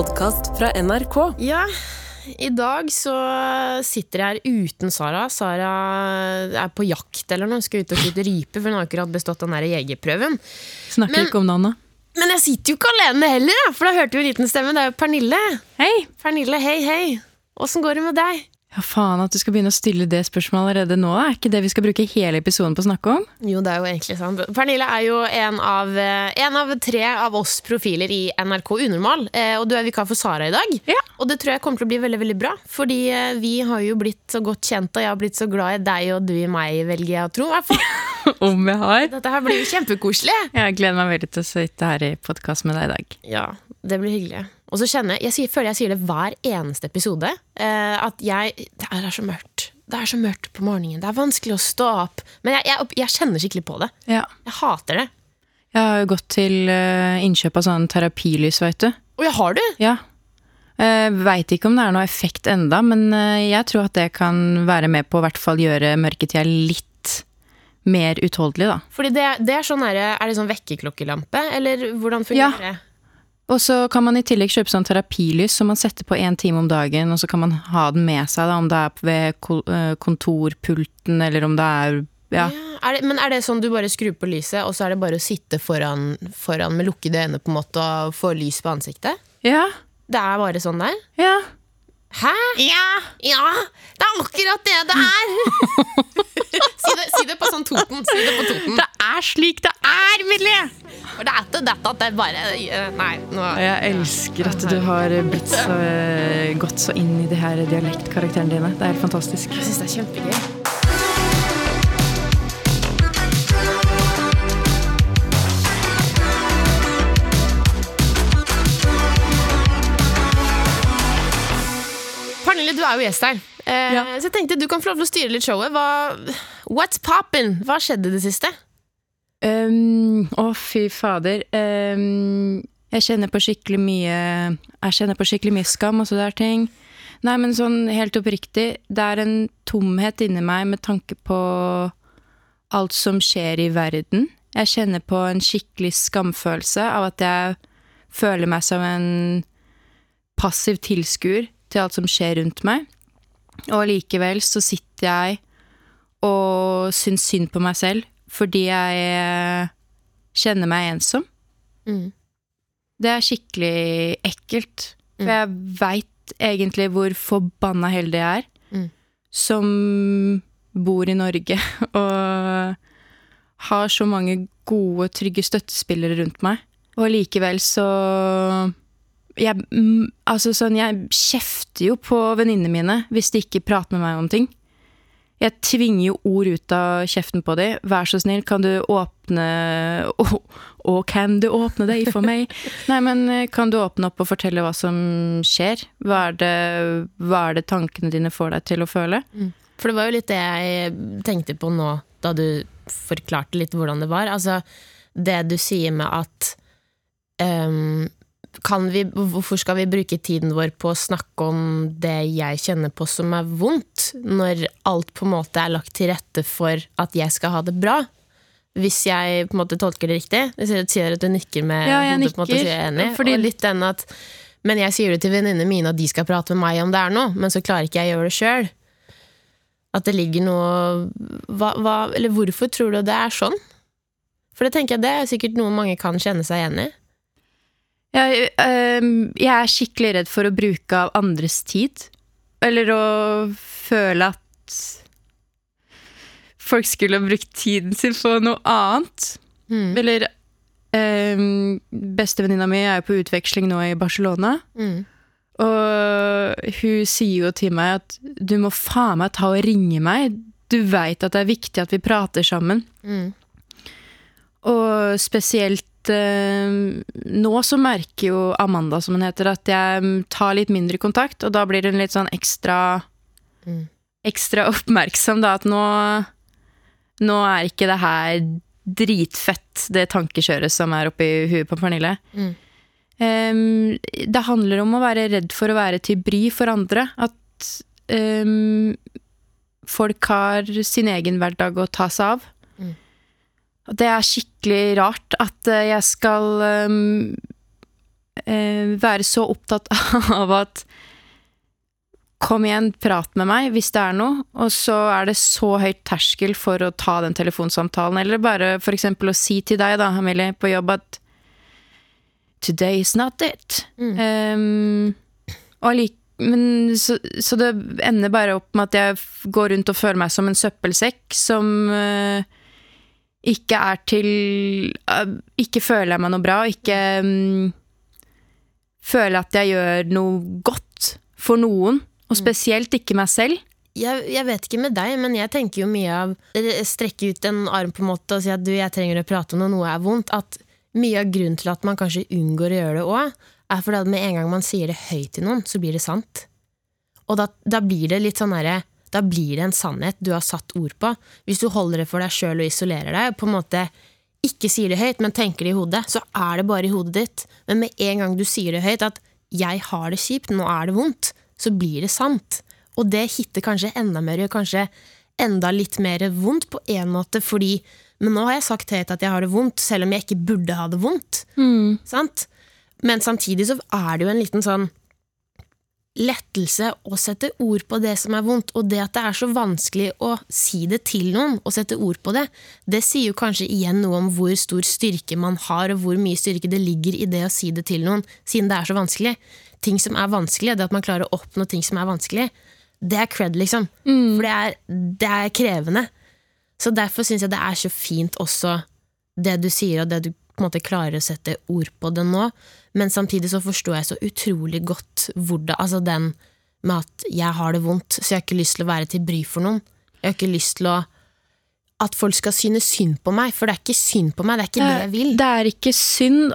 podkast fra NRK. Ja, i dag så sitter jeg her uten Sara. Sara er på jakt eller noe, skal ut og skyte rype, for hun har akkurat bestått den der jegerprøven. Snakker Men- ikke om navnet. Men jeg sitter jo ikke alene heller, for da hørte vi en liten stemme. Det er jo Pernille. Hei! Pernille, hei, hei. Åssen går det med deg? Ja, faen at du skal begynne å stille det spørsmålet allerede nå. Er ikke det vi skal bruke hele episoden på å snakke om? Jo, det er jo egentlig sant. Pernille er jo en av, eh, en av tre av oss profiler i NRK Unormal, eh, og du er vikar for Sara i dag. Ja. Og det tror jeg kommer til å bli veldig veldig bra, fordi eh, vi har jo blitt så godt kjent, og jeg har blitt så glad i deg og du i meg, velger jeg å tro. Om jeg har? Dette her blir jo kjempekoselig. Jeg gleder meg veldig til å sitte her i podkast med deg i dag. Ja, det blir hyggelig. Og så kjenner jeg, jeg føler jeg sier det hver eneste episode, eh, at jeg Det er så mørkt. Det er så mørkt på morgenen. Det er vanskelig å stå opp. Men jeg, jeg, jeg kjenner skikkelig på det. Ja. Jeg hater det. Jeg har gått til eh, innkjøp av sånn terapilys, veit du. Og jeg har det! Ja. Uh, Veit ikke om det er noe effekt enda, men eh, jeg tror at det kan være med på å hvert fall gjøre mørketida litt mer utholdelig, da. Fordi det, det er sånn her, Er det sånn vekkerklokkelampe, eller hvordan fungerer det? Og så kan man i tillegg kjøpe sånn terapilys som man setter på én time om dagen, og så kan man ha den med seg, da, om det er ved eh, kontorpulten, eller om det er ja. Ja, er det, men er det sånn du bare skrur på lyset, og så er det bare å sitte foran, foran med lukkede øyne på en måte og få lys på ansiktet? Ja. Det er bare sånn der? Ja. Hæ? Ja! Ja! Det er akkurat det det er! si, det, si det på sånn Toten. Si det på Toten. Det er slik det er, Millie! For det er ikke dette at det bare eh, Nei, nå Jeg elsker at du har blitt så eh, gått så inn i de her dialektkarakterene dine. Det er helt fantastisk. Jeg syns det er kjempegøy. Du er jo gjest her. Eh, Ja. Så jeg tenkte du kan få lov til å styre litt showet. Hva, what's poppin'? Hva skjedde det siste? Um, Å, fy fader. Um, jeg kjenner på skikkelig mye Jeg kjenner på skikkelig mye skam og så der ting. Nei, men sånn helt oppriktig, det er en tomhet inni meg med tanke på alt som skjer i verden. Jeg kjenner på en skikkelig skamfølelse av at jeg føler meg som en passiv tilskuer til alt som skjer rundt meg. Og likevel så sitter jeg og syns synd på meg selv fordi jeg eh, kjenner meg ensom. Mm. Det er skikkelig ekkelt. For Mm. jeg veit egentlig hvor forbanna heldig jeg er Mm. som bor i Norge og har så mange gode, trygge støttespillere rundt meg. Og likevel så jeg, mm, altså sånn, jeg kjefter jo på venninnene mine hvis de ikke prater med meg om ting. Jeg tvinger jo ord ut av kjeften på dem. Vær så snill, kan du åpne Å, oh, kan du åpne deg for meg? Nei, men eh, kan du åpne opp og fortelle hva som skjer? Hva er det, hva er det tankene dine får deg til å føle? For det var jo litt det jeg tenkte på nå, da du forklarte litt hvordan det var. Altså, det du sier med at kan vi, Hvorfor skal vi bruke tiden vår på å snakke om det jeg kjenner på som er vondt, når alt på en måte er lagt til rette for at jeg skal ha det bra? Hvis jeg på en måte tolker det riktig? Jeg sier- at du nikker med Ja, jeg en måte, Så jeg enig. fordi- Og litt den at Men jeg sier det til venninnene mine at de skal prate med meg om det er noe, men så klarer ikke jeg å gjøre det sjøl. At det ligger noe hva, hva, Eller hvorfor tror du det er sånn? For det tenker jeg det er sikkert noe mange kan kjenne seg igjen i. Jeg, ehm, jeg er skikkelig redd for å bruke av andres tid. Eller å føle at folk skulle ha brukt tiden sin på noe annet. Mm. Eller um, Bestevenninna mi er jo på utveksling nå i Barcelona. Mm. Og hun sier jo til meg at du må faen meg ta og ringe meg. Du veit at det er viktig at vi prater sammen. Mm. Og spesielt nå så merker jo Amanda, som hun heter, at jeg tar litt mindre kontakt, og da blir hun litt sånn ekstra Mm. Ekstra oppmerksom, da, at nå Nå er ikke det her dritfett, det tankekjøret som er oppi huet på Pernille. Mm. Um, det handler om å være redd for å være til bry for andre. At um, folk har sin egen hverdag å ta seg av. Mm. Det er skikkelig rart at eh, jeg skal um, være så opptatt av at Kom igjen, prat med meg hvis det er noe. Og så er det så høyt terskel for å ta den telefonsamtalen. Eller bare eksempel å si til deg, da, Amelie, på jobb at Today is not it. Um, og lik, men, så, så det ender bare opp med at jeg går rundt og føler meg som en søppelsekk som uh, ikke er til uh, Ikke føler jeg meg noe bra, og ikke um, føler at jeg gjør noe godt for noen. Og spesielt ikke meg selv. Jeg, jeg, vet ikke med deg, men jeg tenker jo mye av Strekke ut en arm på en måte og si at du, jeg trenger å prate om når noe er vondt. At mye av grunnen til at man kanskje unngår å gjøre det òg, er fordi at med en gang man sier det høyt til noen, så blir det sant. Og da, da blir det litt sånn derre Da blir det en sannhet du har satt ord på. Hvis du holder det for deg sjøl og isolerer deg, på en måte ikke sier det høyt, men tenker det i hodet, så er det bare i hodet ditt. Men med en gang du sier det høyt, at 'jeg har det kjipt, nå er det vondt', så blir det sant. Og det hitter kanskje enda mer, kanskje enda litt mer vondt på en måte, fordi Men nå har jeg sagt høyt at jeg har det vondt, selv om jeg ikke burde ha det vondt. Mm. Sant? Men samtidig så er det jo en liten sånn lettelse å sette ord på det som er vondt, og det at det er så vanskelig å si det til noen og sette ord på det, det sier jo kanskje igjen noe om hvor stor styrke man har, og hvor mye styrke det ligger i det å si det til noen, siden det er så vanskelig. Ting som er vanskelig, det at man klarer å oppnå ting som er vanskelig, det er cred, liksom. Mm. For det er, det er krevende. Så derfor syns jeg det er så fint også, det du sier, og det du på en måte klarer å sette ord på det nå. Men samtidig så forstår jeg så utrolig godt hvordan Altså den med at jeg har det vondt, så jeg har ikke lyst til å være til bry for noen. Jeg har ikke lyst til å At folk skal synes synd på meg, for det er ikke synd på meg, det er ikke det jeg vil. Det er ikke synd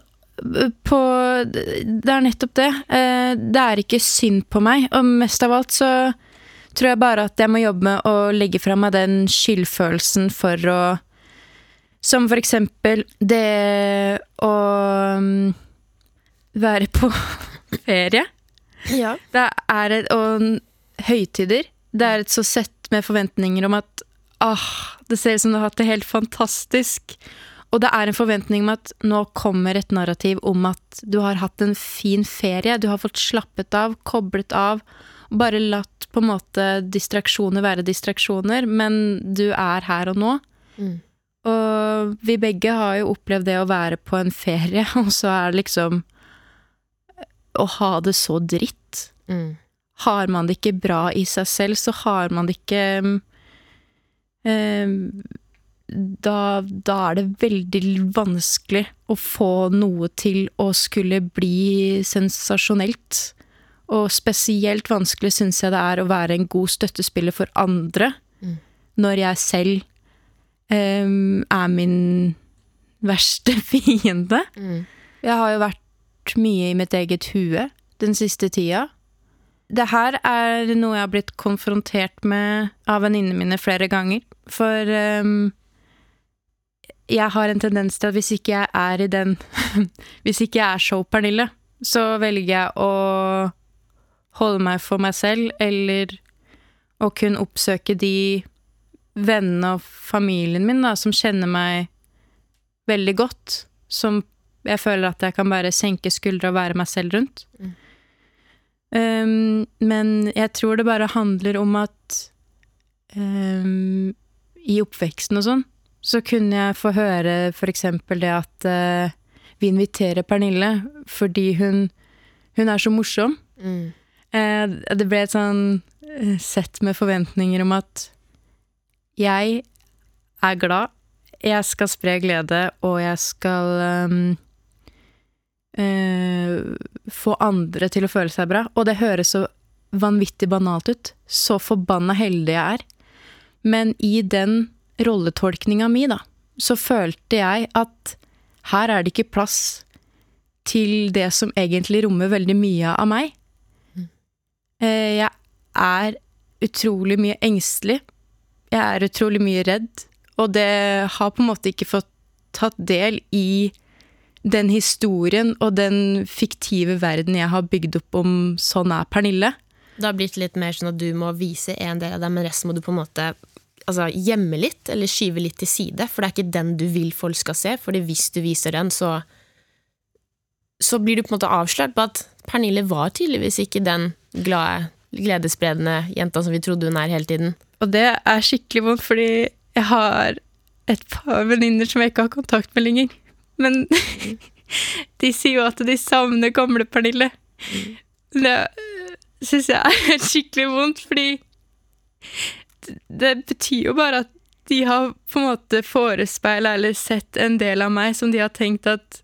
på Det er nettopp det. Eh, det er ikke synd på meg, og mest av alt så tror jeg bare at jeg må jobbe med å legge fra meg den skyldfølelsen for å Som for eksempel det å mm, være på ferie. Ja. Det er et, og høytider. Det er et så sett med forventninger om at ah, det ser ut som du har hatt det helt fantastisk. Og det er en forventning om at nå kommer et narrativ om at du har hatt en fin ferie. Du har fått slappet av, koblet av. Bare latt på en måte distraksjoner være distraksjoner, men du er her og nå. Mm. Og vi begge har jo opplevd det å være på en ferie, og så er det liksom Å ha det så dritt. Mm. Har man det ikke bra i seg selv, så har man det ikke eh, da, da er det veldig vanskelig å få noe til å skulle bli sensasjonelt. Og spesielt vanskelig syns jeg det er å være en god støttespiller for andre Mm. når jeg selv eh, er min verste fiende. Mm. Jeg har jo vært mye i mitt eget hue den siste tida. Det her er noe jeg har blitt konfrontert med av venninnene mine flere ganger. For um, jeg har en tendens til at hvis ikke jeg er i den Hvis ikke jeg er show-Pernille, så velger jeg å holde meg for meg selv, eller å kun oppsøke de vennene og familien min da, som kjenner meg veldig godt. Som jeg føler at jeg kan bare senke skuldre og være meg selv rundt. Mm. Um, men jeg tror det bare handler om at um, i oppveksten og sånn, så kunne jeg få høre eksempel det at uh, vi inviterer Pernille fordi hun, hun er så morsom. Mm. Uh, det ble et sånn eh, sett med forventninger om at jeg er glad, jeg skal spre glede, og jeg skal um, få andre til å føle seg bra. Og det høres så vanvittig banalt ut. Så forbanna heldig jeg er. Men i den rolletolkninga mi, da, så følte jeg at her er det ikke plass til det som egentlig rommer veldig mye av meg. Eh, Jeg er utrolig mye engstelig. Jeg er utrolig mye redd. Og det har på en måte ikke fått tatt del i den historien og den fiktive verden jeg har bygd opp om sånn er Pernille. Det har blitt litt mer sånn at du må vise en del av deg, men resten må du på en måte altså, gjemme litt, eller skyve litt til side. For det er ikke den du vil folk skal se, Fordi hvis du viser den, så så blir du på en måte avslørt på at Pernille var tydeligvis ikke den glade, gledesspredende jenta som vi trodde hun er hele tiden. Og det er skikkelig vondt, fordi jeg har et par venninner som jeg ikke har kontakt med lenger. Men de sier jo at de savner gamle Pernille. Det syns jeg er skikkelig vondt, fordi det betyr jo bare at de har på en måte forespeila eller sett en del av meg som de har tenkt at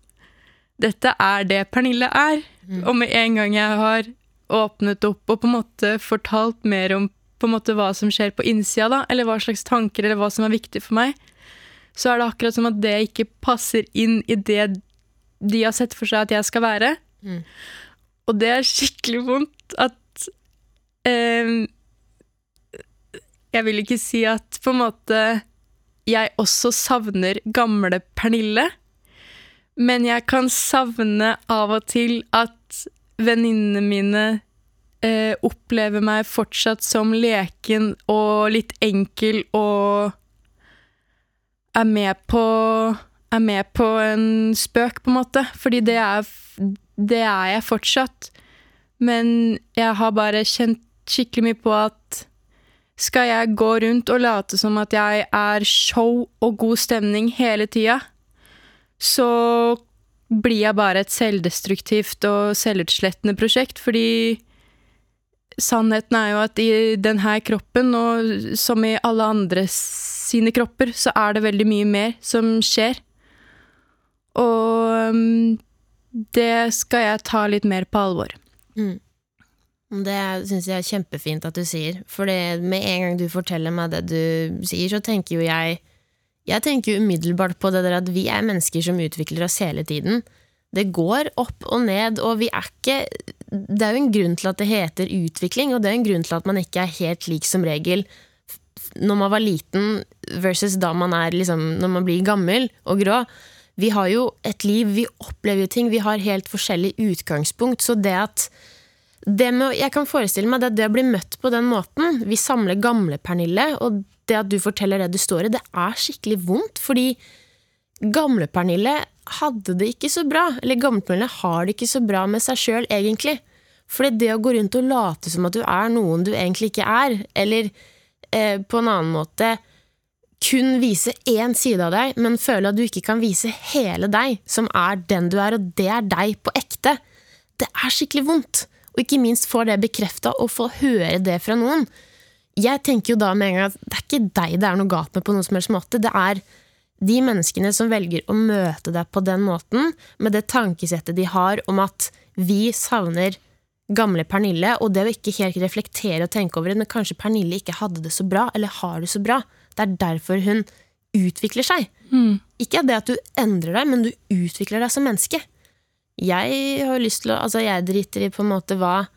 dette er det Pernille er. Mm. Og med en gang jeg har åpnet opp og på en måte fortalt mer om på en måte hva som skjer på innsida, da, eller hva slags tanker eller hva som er viktig for meg, så er det akkurat som at det ikke passer inn i det de har sett for seg at jeg skal være. Mm. Og det er skikkelig vondt at eh, Jeg vil ikke si at på en måte jeg også savner gamle Pernille, men jeg kan savne av og til at venninnene mine eh, opplever meg fortsatt som leken og litt enkel og er med på er med på en spøk, på en måte. Fordi det er, det er jeg fortsatt. Men jeg har bare kjent skikkelig mye på at skal jeg gå rundt og late som at jeg er show og god stemning hele tida, så blir jeg bare et selvdestruktivt og selvutslettende prosjekt, fordi sannheten er jo at i denne kroppen, og som i alle andre sine kropper, så er det veldig mye mer som skjer. Og um, det skal jeg ta litt mer på alvor. Mm. Det syns jeg er kjempefint at du sier, for med en gang du forteller meg det du sier, så tenker jo jeg Jeg tenker jo umiddelbart på det der at vi er mennesker som utvikler oss hele tiden. Det går opp og ned, og vi er ikke Det er jo en grunn til at det heter utvikling, og det er en grunn til at man ikke er helt lik som regel når man var liten versus da man er liksom Når man blir gammel og grå. Vi har jo et liv, vi opplever jo ting, vi har helt forskjellig utgangspunkt. Så det at det med, Jeg kan forestille meg det, det å bli møtt på den måten Vi samler gamle Pernille, og det at du forteller det du står i, det er skikkelig vondt. Fordi gamle Pernille hadde det ikke så bra. Eller gamle Pernille har det ikke så bra med seg sjøl, egentlig. For det å gå rundt og late som at du er noen du egentlig ikke er, eller eh, på en annen måte kun vise én side av deg, men føle at du ikke kan vise hele deg, som er den du er, og det er deg på ekte, det er skikkelig vondt. Og ikke minst få det bekrefta og få høre det fra noen. Jeg tenker jo da med en gang at det er ikke deg det er noe galt med på noen som helst måte. Det er de menneskene som velger å møte deg på den måten, med det tankesettet de har om at vi savner gamle Pernille, og det å ikke helt reflektere og tenke over det, men kanskje Pernille ikke hadde det så bra, eller har det så bra. Det er derfor hun utvikler seg. Mm. Ikke det at du endrer deg, men du utvikler deg som menneske. Jeg har lyst til å Altså, jeg driter i på en måte hva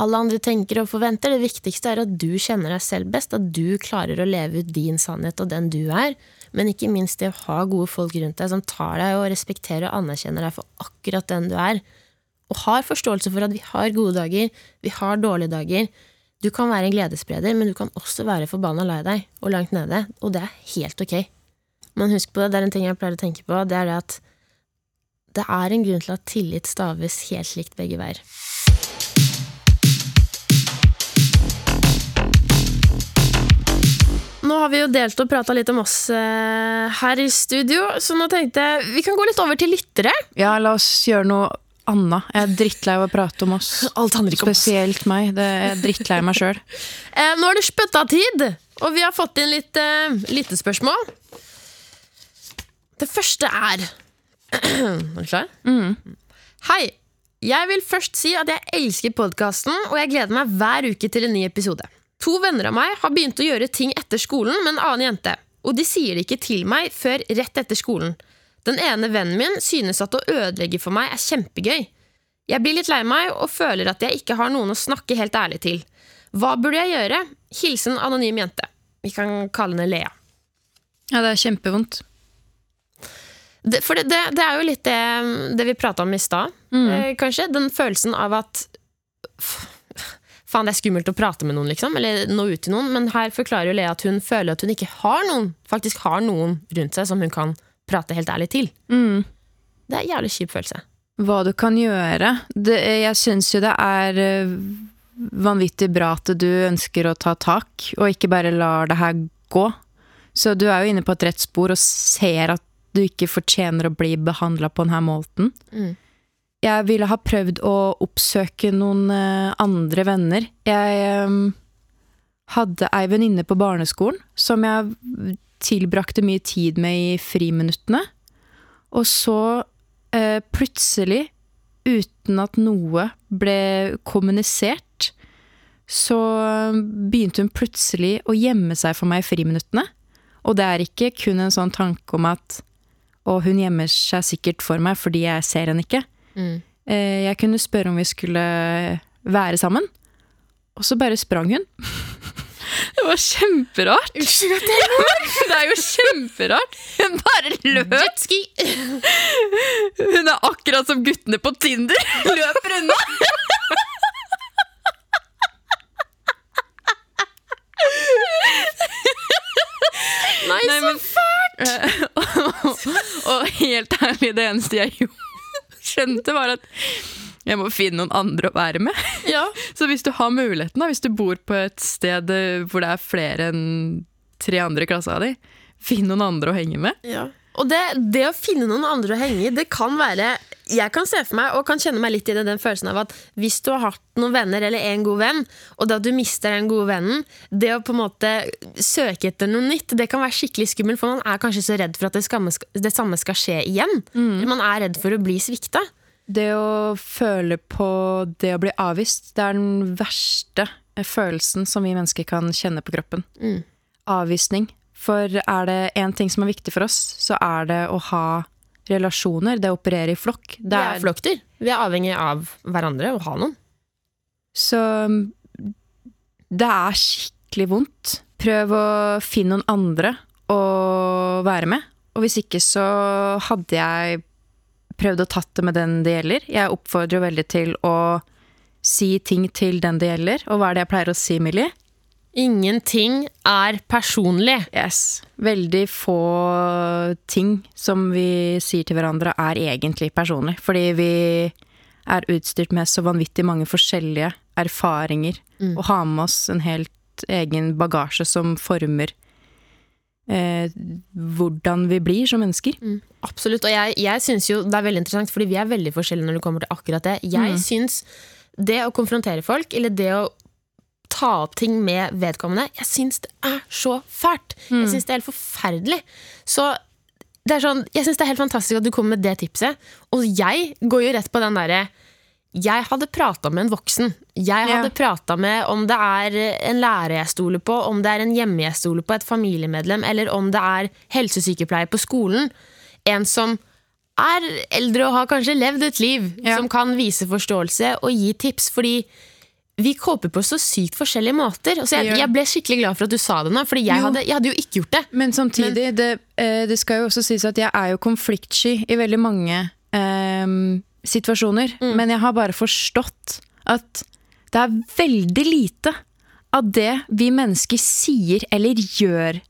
alle andre tenker og forventer. Det viktigste er at du kjenner deg selv best, at du klarer å leve ut din sannhet og den du er. Men ikke minst det å ha gode folk rundt deg som tar deg og respekterer og anerkjenner deg for akkurat den du er. Og har forståelse for at vi har gode dager, vi har dårlige dager. Du kan være en gledesspreder, men du kan også være forbanna lei deg og langt nede, og det er helt ok. Men husk på det, det er en ting jeg pleier å tenke på, det er det at det er en grunn til at tillit staves helt likt begge veier. Nå har vi jo delt og prata litt om oss eh, her i studio, så nå tenkte jeg vi kan gå litt over til lyttere. Ja, la oss gjøre noe annet. Jeg er drittlei av å prate om oss. Alt handler ikke om oss. Spesielt meg. Det er jeg er drittlei meg sjøl. Eh, nå er det spytta-tid, og vi har fått inn litt eh, lyttespørsmål. Det første er Er du klar? Hei. Jeg vil først si at jeg elsker podkasten, og jeg gleder meg hver uke til en ny episode. To venner av meg har begynt å gjøre ting etter skolen med en annen jente, og de sier det ikke til meg før rett etter skolen. Den ene vennen min synes at å ødelegge for meg er kjempegøy. Jeg blir litt lei meg og føler at jeg ikke har noen å snakke helt ærlig til. Hva burde jeg gjøre? Hilsen anonym jente. Vi kan kalle henne Lea. Ja, det er kjempevondt. Det, for det, det, det er jo litt det, vi prata om i stad, eh, kanskje. Den følelsen av at Faen, det er skummelt å prate med noen, liksom. Eller nå ut til noen. Men her forklarer jo Lea at hun føler at hun ikke har noen Faktisk har noen rundt seg som hun kan prate helt ærlig til. Mm. Det er en jævlig kjip følelse. hva du kan gjøre. Det, jeg syns jo det er eh, vanvittig bra at du ønsker å ta tak, og ikke bare lar det her gå. Så du er jo inne på et rett spor og ser at du ikke fortjener å bli behandla på denne måten. Mm. Jeg ville ha prøvd å oppsøke noen eh, andre venner. Jeg eh, hadde ei venninne på barneskolen som jeg tilbrakte mye tid med i friminuttene. Og så eh, plutselig, uten at noe ble kommunisert, så begynte hun plutselig å gjemme seg for meg i friminuttene. Og det er ikke kun en sånn tanke om at og hun gjemmer seg sikkert for meg fordi jeg ser henne ikke. Mm. Eh, jeg kunne spørre om vi skulle være sammen, og så bare sprang hun. Det var kjemperart. Unnskyld at jeg Det er jo kjemperart. Hun bare løp. Jetski! Hun er akkurat som guttene på Tinder. Løper unna. Nei, Nei, så men- og helt ærlig, det eneste jeg gjorde, skjønte, var at jeg må finne noen andre å være med. Ja. Så hvis du har muligheten, hvis du bor på et sted hvor det er flere enn tre andre i klassa di, finn noen andre å henge med. Ja. Og det, det å finne noen andre å henge i, det kan være Jeg kan se for meg, og kan kjenne meg litt i det, den følelsen av at hvis du har hatt noen venner, eller en god venn, og at du mister den gode vennen, det å på en måte søke etter noe nytt, det kan være skikkelig skummelt, for man er kanskje så redd for at det, skal, det samme skal skje igjen. Man er redd for å bli svikta. Det å føle på det å bli avvist, det er den verste følelsen som vi mennesker kan kjenne på kroppen. Mm. Avvisning. For er det én ting som er viktig for oss, så er det å ha relasjoner, det å operere i flokk. Det er flokkdyr. Vi er avhengig av hverandre og ha noen. Så det er skikkelig vondt. Prøv å finne noen andre å være med. Og hvis ikke så hadde jeg prøvd å tatt det med den det gjelder. Jeg oppfordrer jo veldig til å si ting til den det gjelder. Og hva er det jeg pleier å si, Millie? Ingenting er personlig. Yes. Veldig få ting som vi sier til hverandre, er egentlig personlig. Fordi vi er utstyrt med så vanvittig mange forskjellige erfaringer. Og har med oss en helt egen bagasje som former eh, hvordan vi blir som mennesker. Absolutt. Og jeg, jeg syns jo det er veldig interessant, fordi vi er veldig forskjellige når det kommer til akkurat det. Jeg synes det å konfrontere folk, eller det å ta opp ting med vedkommende, jeg syns det er så fælt. Jeg syns det er helt forferdelig. Så det er sånn, jeg syns det er helt fantastisk at du kommer med det tipset. Og jeg går jo rett på den derre jeg hadde prata med en voksen. Jeg hadde Ja. prata med om det er en lærer jeg stoler på, om det er en hjemme jeg stoler på, et familiemedlem, eller om det er helsesykepleier på skolen. En som er eldre og har kanskje levd et liv, Ja. som kan vise forståelse og gi tips. Fordi vi kåper på så sykt forskjellige måter. Altså, jeg, jeg ble skikkelig glad for at du sa det nå, Fordi jeg, hadde, jeg hadde jo ikke gjort det. Men samtidig, det, eh, det skal jo også sies at jeg er jo konfliktsky i veldig mange eh, situasjoner. Men jeg har bare forstått at det er veldig lite av det vi mennesker sier eller gjør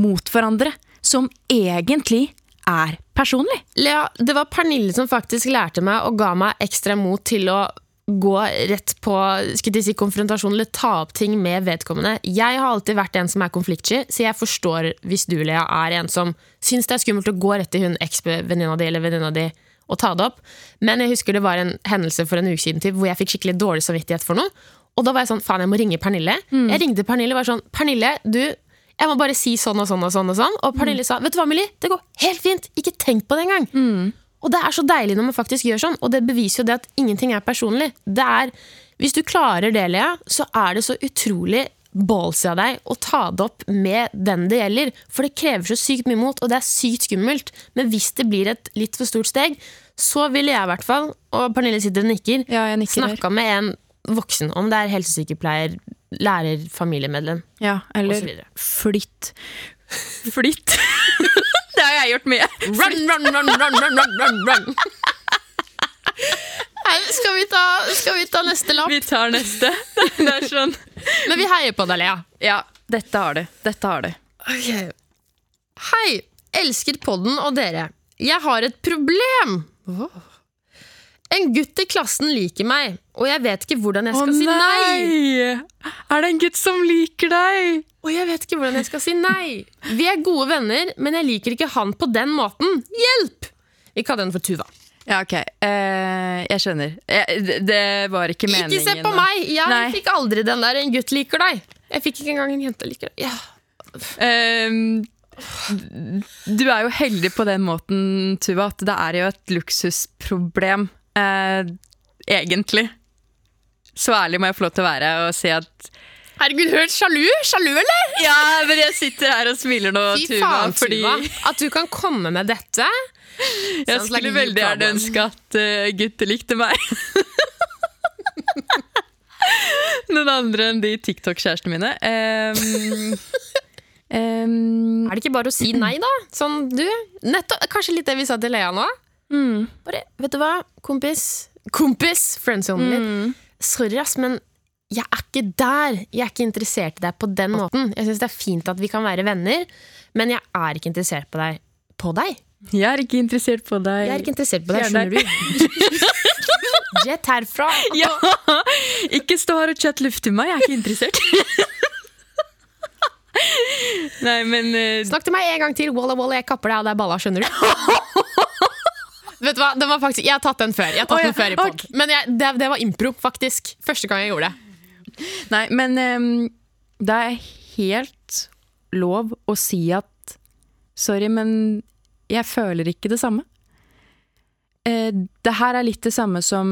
mot hverandre, som egentlig er personlig. Ja, det var Pernille som faktisk lærte meg og ga meg ekstra mot til å gå rett på si, konfrontasjon eller ta opp ting med vedkommende. Jeg har alltid vært en som er konfliktsky, så jeg forstår hvis du, Lea, er en som syns det er skummelt å gå rett til hun eks-venninna di eller venninna di og ta det opp. Men jeg husker det var en hendelse for en uke siden typ, hvor jeg fikk skikkelig dårlig samvittighet for noe. Og da var jeg sånn, faen, jeg må ringe Pernille. Jeg ringte Pernille og var sånn, Pernille, du, jeg må bare si sånn og sånn og sånn. Og sånn. Og Pernille sa, vet du hva, Millie, det går helt fint. Ikke tenk på det engang. Og det er så deilig når man faktisk gjør sånn, og det beviser jo det at ingenting er personlig. Det er, hvis du klarer det, Lea, så er det så utrolig ballsy av deg å ta det opp med den det gjelder. For det krever så sykt mye mot, og det er sykt skummelt. Men hvis det blir et litt for stort steg, så ville jeg i hvert fall, og Pernille sitter og nikker, Ja, nikker snakka med en voksen, om det er helsesykepleier, lærer, familiemedlem. Ja, eller flytt. Flytt. det har jeg gjort mye. Run, run, run, run, run, run, run, run. Skal, vi ta, skal vi ta neste lapp? Vi tar neste. Det er sånn. Men vi heier på deg, Lea. Ja, dette har du. Dette har du. Hei, elsker podden og dere. Jeg har et problem. En gutt i klassen liker meg, og jeg vet ikke hvordan jeg skal si nei. Er det en gutt som liker deg? Og jeg vet ikke hvordan jeg skal si nei. Vi er gode venner, men jeg liker ikke han på den måten. Hjelp! Vi kaller den for Tuva. Ja, ok. Eh, jeg skjønner. Jeg, det- det var ikke meningen. Ikke se på meg! Jeg Nei. fikk aldri den der 'en gutt liker deg'. Jeg fikk ikke engang en jente liker deg. Ja. Um, du er jo heldig på den måten, Tuva, at det er jo et luksusproblem. Eh, egentlig. Så ærlig må jeg få lov til å være og si at Herregud, hørt sjalu! Sjalu, eller? Ja, men jeg sitter her og smiler nå, Fy Tuva, faen, fordi. At du kan komme med dette. jeg skulle you veldig gjerne problem. ønske at eh, gutter likte meg. Noen andre enn de TikTok-kjærestene mine. Ehm, ehm, Er det ikke bare å si nei, da? Sånn, du. Nettopp, kanskje litt det vi sa til Lea nå? Mm, Bare, vet du hva, kompis Kompis! Friendzonen litt. mm. Sorry, ass, men jeg er ikke der. Jeg er ikke interessert i deg på den måten. Jeg syns det er fint at vi kan være venner, men jeg er ikke interessert på deg. På deg? Jeg er ikke interessert på deg. Jeg er ikke interessert på deg, skjønner du? Jet herfra. Ja! Ikke stå her og chat luft til meg, jeg er ikke interessert. Nei, men uh... Snakk til meg en gang til. Walla, walla, jeg kapper deg av deg balla, skjønner du? Vet du hva, den var faktisk, Jeg har tatt den før. Jeg har tatt oh, ja, den før i pod. Okay. Men jeg, det, det var impro, faktisk. Første gang jeg gjorde det. Nei, men um, det er helt lov å si at Sorry, men jeg føler ikke det samme. Eh, det her er litt det samme som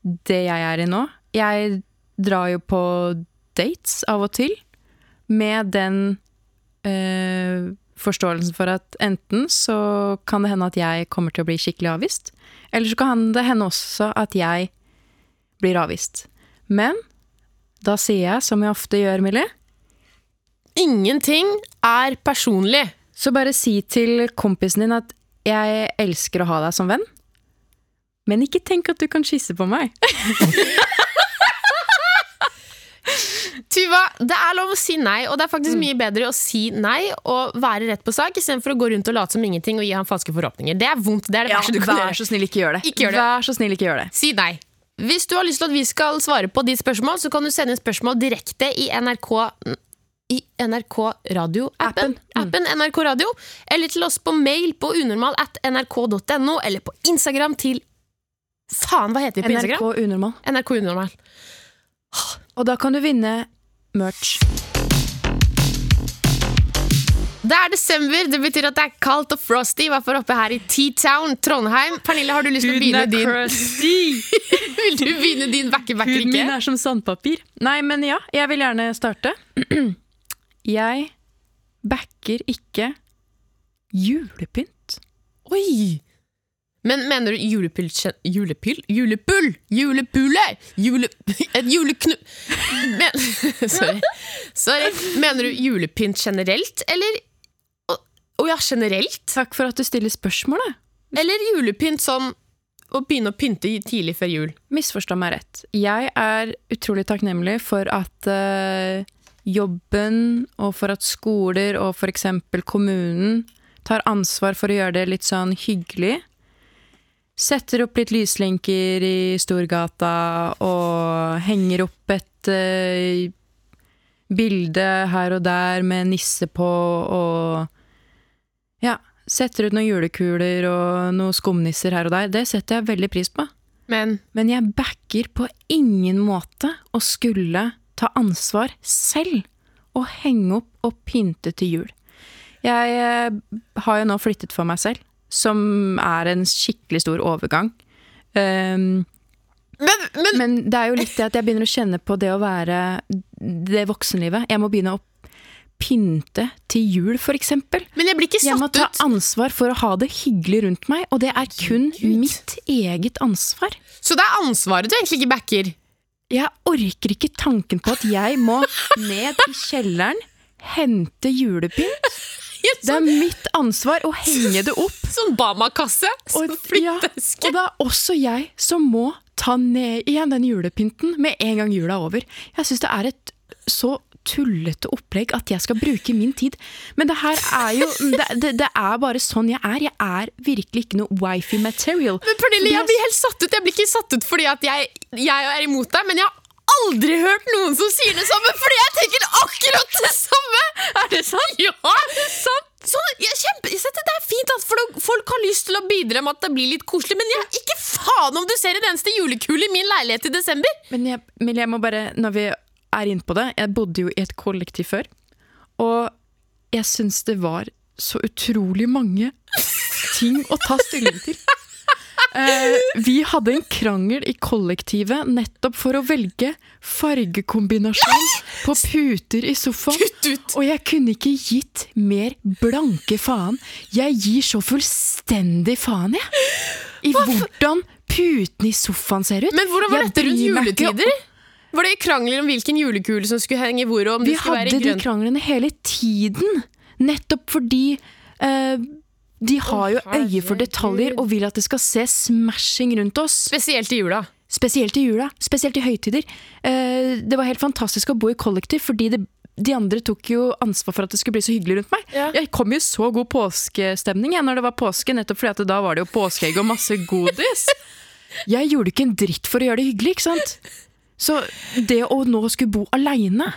det jeg er i nå. Jeg drar jo på dates av og til med den eh, forståelsen for at enten så kan det hende at jeg kommer til å bli skikkelig avvist, eller så kan det hende også at jeg blir avvist. Men da sier jeg, som jeg ofte gjør, Millie, Ingenting er personlig. så bare si til kompisen din at jeg elsker å ha deg som venn, men ikke tenk at du kan kysse på meg. Tuva, det er lov å si nei, og det er faktisk mye bedre å si nei og være rett på sak, istedenfor å gå rundt og late som ingenting og gi ham falske forhåpninger. Det er vondt. Det er det verste du kan vær så snill, ikke gjør det. Ikke gjør det. Vær så snill, ikke gjør det. Si nei. Hvis du har lyst til at vi skal svare på ditt spørsmål, så kan du sende spørsmål direkte i NRK i NRK Radio-appen. Appen. Mm. Appen NRK Radio. Eller til oss på mail på unormal at nrk.no, eller på Instagram til Faen, hva heter vi på NRK Instagram? Unormal. NRK Unormal. Og da kan du vinne merch. Det er desember, det betyr at det er kaldt og frosty. I hvert fall oppe her i T-Town, Trondheim. Pernille, har du lyst til å begynne din crusty! Vil du begynne din backer-backer Huden min er som sandpapir. Nei, men ja, jeg vil gjerne starte. Jeg backer ikke julepynt. Oi! Men mener du julepyll Julepyll? Julepull! Julepule! Jule, et juleknu... Men, sorry. sorry. Mener du julepynt generelt, eller Å oh, ja, generelt? Takk for at du stiller spørsmålet. Eller julepynt sånn å begynne å pynte tidlig før jul? Misforstå meg rett. Jeg er utrolig takknemlig for at uh, jobben og for at skoler og f.eks. kommunen tar ansvar for å gjøre det litt sånn hyggelig. Setter opp litt lyslenker i Storgata og henger opp et uh, bilde her og der med nisse på og Ja, setter ut noen julekuler og noen skumnisser her og der. Det setter jeg veldig pris på. Men Men jeg backer på ingen måte å skulle ta ansvar selv og henge opp og pynte til jul. Jeg eh, har jo nå flyttet for meg selv, som er en skikkelig stor overgang. Um, Men, men men det er jo litt det at jeg begynner å kjenne på det å være det voksenlivet. Jeg må begynne å pynte til jul, eksempel. Men jeg blir ikke satt ut. Jeg må ta ansvar for å ha det hyggelig rundt meg, og det er kun Gud. mitt eget ansvar. Så det er ansvaret du egentlig ikke backer. Jeg orker ikke tanken på at jeg må ned i kjelleren, hente julepynt. Det er mitt ansvar å henge det opp. Sånn Bama-kasse. Sånn Og, ja, og det er også jeg som må ta ned igjen den julepynten med en gang jula er over. Jeg syns det er et så tullete opplegg at jeg skal bruke min tid. Men det her er jo Det, det, det er bare sånn jeg er. Jeg er virkelig ikke noe wifi material. Men Pernille, jeg blir helt satt ut. Jeg blir ikke satt ut fordi at jeg, jeg er imot deg, men jeg aldri hørt noen som sier det samme, fordi jeg tenker akkurat det samme! Er det sant? Ja! sant? Sånn, jeg, kjempe, jeg det er fint at folk har lyst til å bidra med at det blir litt koselig, men jeg, ikke faen om du ser en eneste julekule i min leilighet i desember! Men jeg, men jeg må bare, når vi er inne på det Jeg bodde jo i et kollektiv før. Og jeg syns det var så utrolig mange ting å ta stilling til. Eh, vi hadde en krangel i kollektivet nettopp for å velge fargekombinasjon på puter i sofaen. Kutt ut! Og jeg kunne ikke gitt mer blanke faen. Jeg gir så fullstendig faen, jeg. I hvordan putene i sofaen ser ut. Men hvordan var dette rundt juletider? Var det krangler om hvilken julekule som skulle henge hvor, Vi hadde de kranglene hele tiden. Nettopp fordi eh, de har jo øye for detaljer og vil at det skal se smashing rundt oss. Spesielt i jula. Spesielt i jula, spesielt i høytider. Eh, det var helt fantastisk å bo i kollektiv, fordi det, de andre tok jo ansvar for at det skulle bli så hyggelig rundt meg. Ja. Jeg kom i så god påskestemning jeg, når det var påske, nettopp fordi da var det jo påskeegg og masse godis. Jeg gjorde ikke en dritt for å gjøre det hyggelig, ikke sant? Så det å nå skulle bo aleine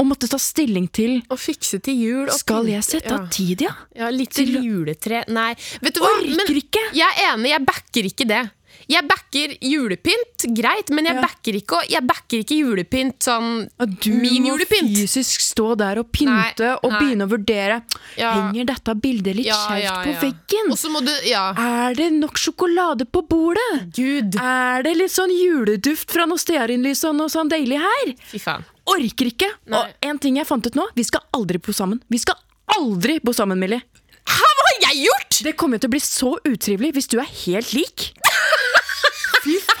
og måtte ta stilling til Å fikse til jul. og Skal jeg sette av ja. tid, ja? Ja, litt til- juletre Nei, vet du hva? Orker ikke. Jeg er enig, jeg backer ikke det. Jeg backer julepynt, greit, men jeg Ja. backer ikke Jeg backer ikke julepynt sånn At du Min må fysisk stå der og pynte Nei, og nei. begynne å vurdere. Ja. Henger dette bildet litt Ja, skjevt på veggen? Du Ja. Er det nok sjokolade på bordet? Gud. Er det litt sånn juleduft fra noe stearinlys og noe sånn deilig her? Fy faen. Orker ikke! Nei. Og en ting jeg fant ut nå, vi skal aldri bo sammen. Vi skal aldri bo sammen, Millie. Hæ, hva har jeg gjort?! Det kommer til å bli så utrivelig hvis du er helt lik.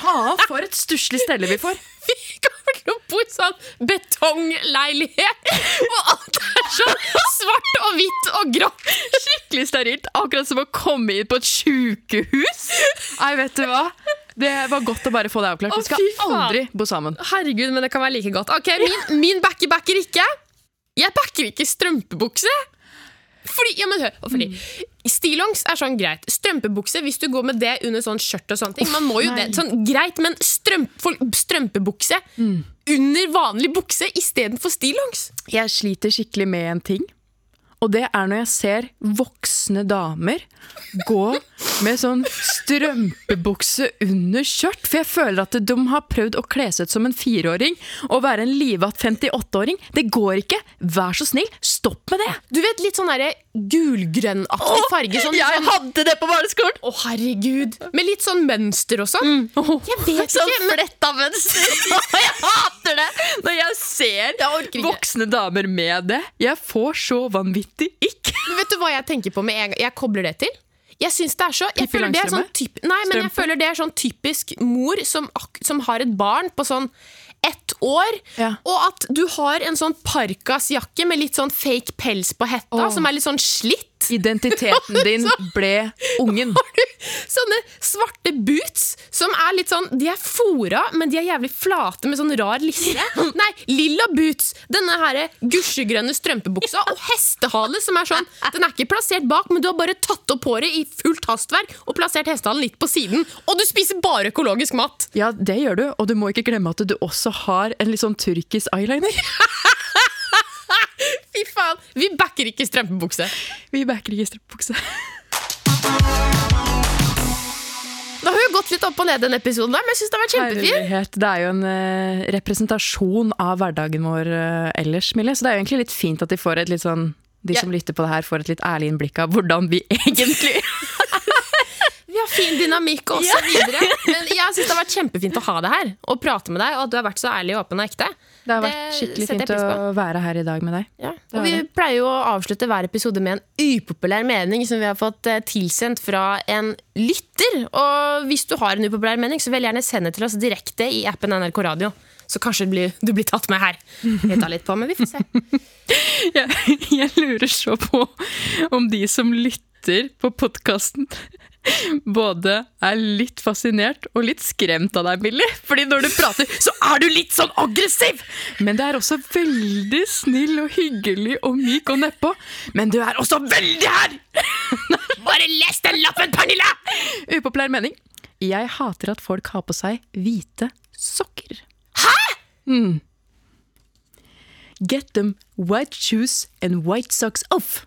Faen, for et stusslig stelle vi får. Vi kommer til å bo i sånn betongleilighet Og alt er sånn svart og hvitt og grått. Skikkelig sterilt. Akkurat som å komme inn på et sjukehus. Nei, vet du hva? Det var godt å bare få det avklart. Vi skal aldri bo sammen. Herregud, men det kan være like godt. Ok, Min, min backer backer ikke. Jeg backer ikke strømpebukse. Fordi, ja, men hør, fordi Stillongs er sånn greit. Strømpebukse, hvis du går med det under sånn skjørt og sånne ting Man må jo det, sånn greit, men strømp, strømpebukse mm. under vanlig bukse istedenfor stillongs. Jeg sliter skikkelig med en ting. Og det er når jeg ser voksne damer gå med sånn strømpebukse under skjørt. For jeg føler at de har prøvd å kle seg ut som en fireåring og være en livatt 58-åring. Det går ikke! Vær så snill, stopp med det! Du vet, litt sånn derre gulgrønnaktig farge. Sånn, sånn, hadde det på barneskolen! å, herregud! Med litt sånn mønster også. Mm. Oh, Jeg vet Sånn ikke, Sånn fletta mønster. jeg hater det! Når jeg ser jeg voksne damer med det. Jeg får så vanvittig ikk. Men vet du hva jeg tenker på med en gang? Jeg kobler det til. Jeg synes det er så jeg føler det er sånn typ, Nei, men jeg føler det er sånn typisk mor som, som har et barn på sånn ett år, Ja. og at du har en sånn parkasjakke med litt sånn fake pels på hetta, oh. som er litt sånn slitt. Identiteten din ble ungen. Sånne svarte boots som er litt sånn De er fora, men de er jævlig flate med sånn rar lisse. Nei, lilla boots. Denne her gusjegrønne strømpebuksa og hestehale som er sånn Den er ikke plassert bak, men du har bare tatt opp håret i fullt hastverk og plassert hestehalen litt på siden. Og du spiser bare økologisk mat. Ja, det gjør du, og du må ikke glemme at du også har en litt sånn turkisk eyeliner. Fy faen! Vi backer ikke strømpebukse. Vi backer ikke strømpebukse. Da har vi gått litt opp og ned denne episoden, der, men jeg synes det har vært kjempefint. Det er jo en uh, representasjon av hverdagen vår uh, ellers, Mille. Så det er jo egentlig litt fint at de får et litt sånn de yeah. som lytter på det her, får et litt ærlig innblikk av hvordan vi egentlig Vi har fin dynamikk og så videre. Men jeg synes det har vært kjempefint å ha det her og prate med deg, og at du har vært så ærlig, åpen og ekte. Det har vært skikkelig fint å være her i dag med deg. Ja. Og vi pleier jo å avslutte hver episode med en upopulær mening som vi har fått eh, tilsendt fra en lytter. Og hvis du har en upopulær mening, så vel gjerne send det til oss direkte i appen NRK Radio. Så kanskje du blir, du blir tatt med her. Vi tar litt på, men vi får se. Jeg, jeg lurer så på om de som lytter på podkasten, både er litt fascinert og litt skremt av deg, Billy. Fordi når du prater, så er du litt sånn aggressiv! Men det er også veldig snill og hyggelig og myk og nedpå. Men du er også veldig her! Bare les den lappen, Pernille! Upopulær mening. Jeg hater at folk har på seg hvite sokker. Hæ?! Mm. Get them white shoes and white socks off.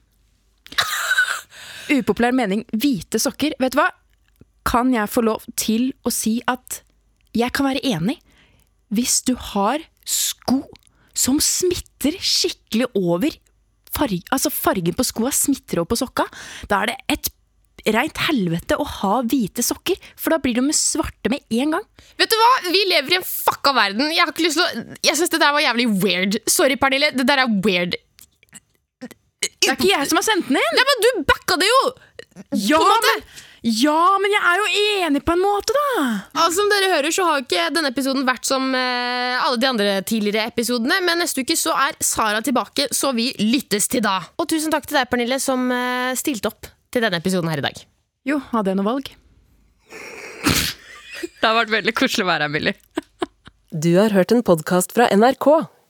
Upopulær mening hvite sokker. Vet du hva? Kan jeg få lov til å si at jeg kan være enig hvis du har sko som smitter skikkelig over farg, Altså fargen på skoa smitter over på sokka. Da er det et reint helvete å ha hvite sokker, for da blir de svarte med en gang. Vet du hva? Vi lever i en fucka verden. Jeg har ikke lyst til å Jeg syns det der var jævlig weird. Sorry, Pernille. Det der er weird. Det er ikke jeg som har sendt den inn! Ja, men du backa det jo! Ja, men, ja, men jeg er jo enig på en måte, da! Altså, som dere hører, så har jo ikke denne episoden vært som eh, alle de andre tidligere episodene, men neste uke så er Sara tilbake, så vi lyttes til da. Og tusen takk til deg, Pernille, som eh, stilte opp til denne episoden her i dag. Jo, hadde jeg noe valg? det har vært veldig koselig å være her, Billy. Du har hørt en podkast fra NRK.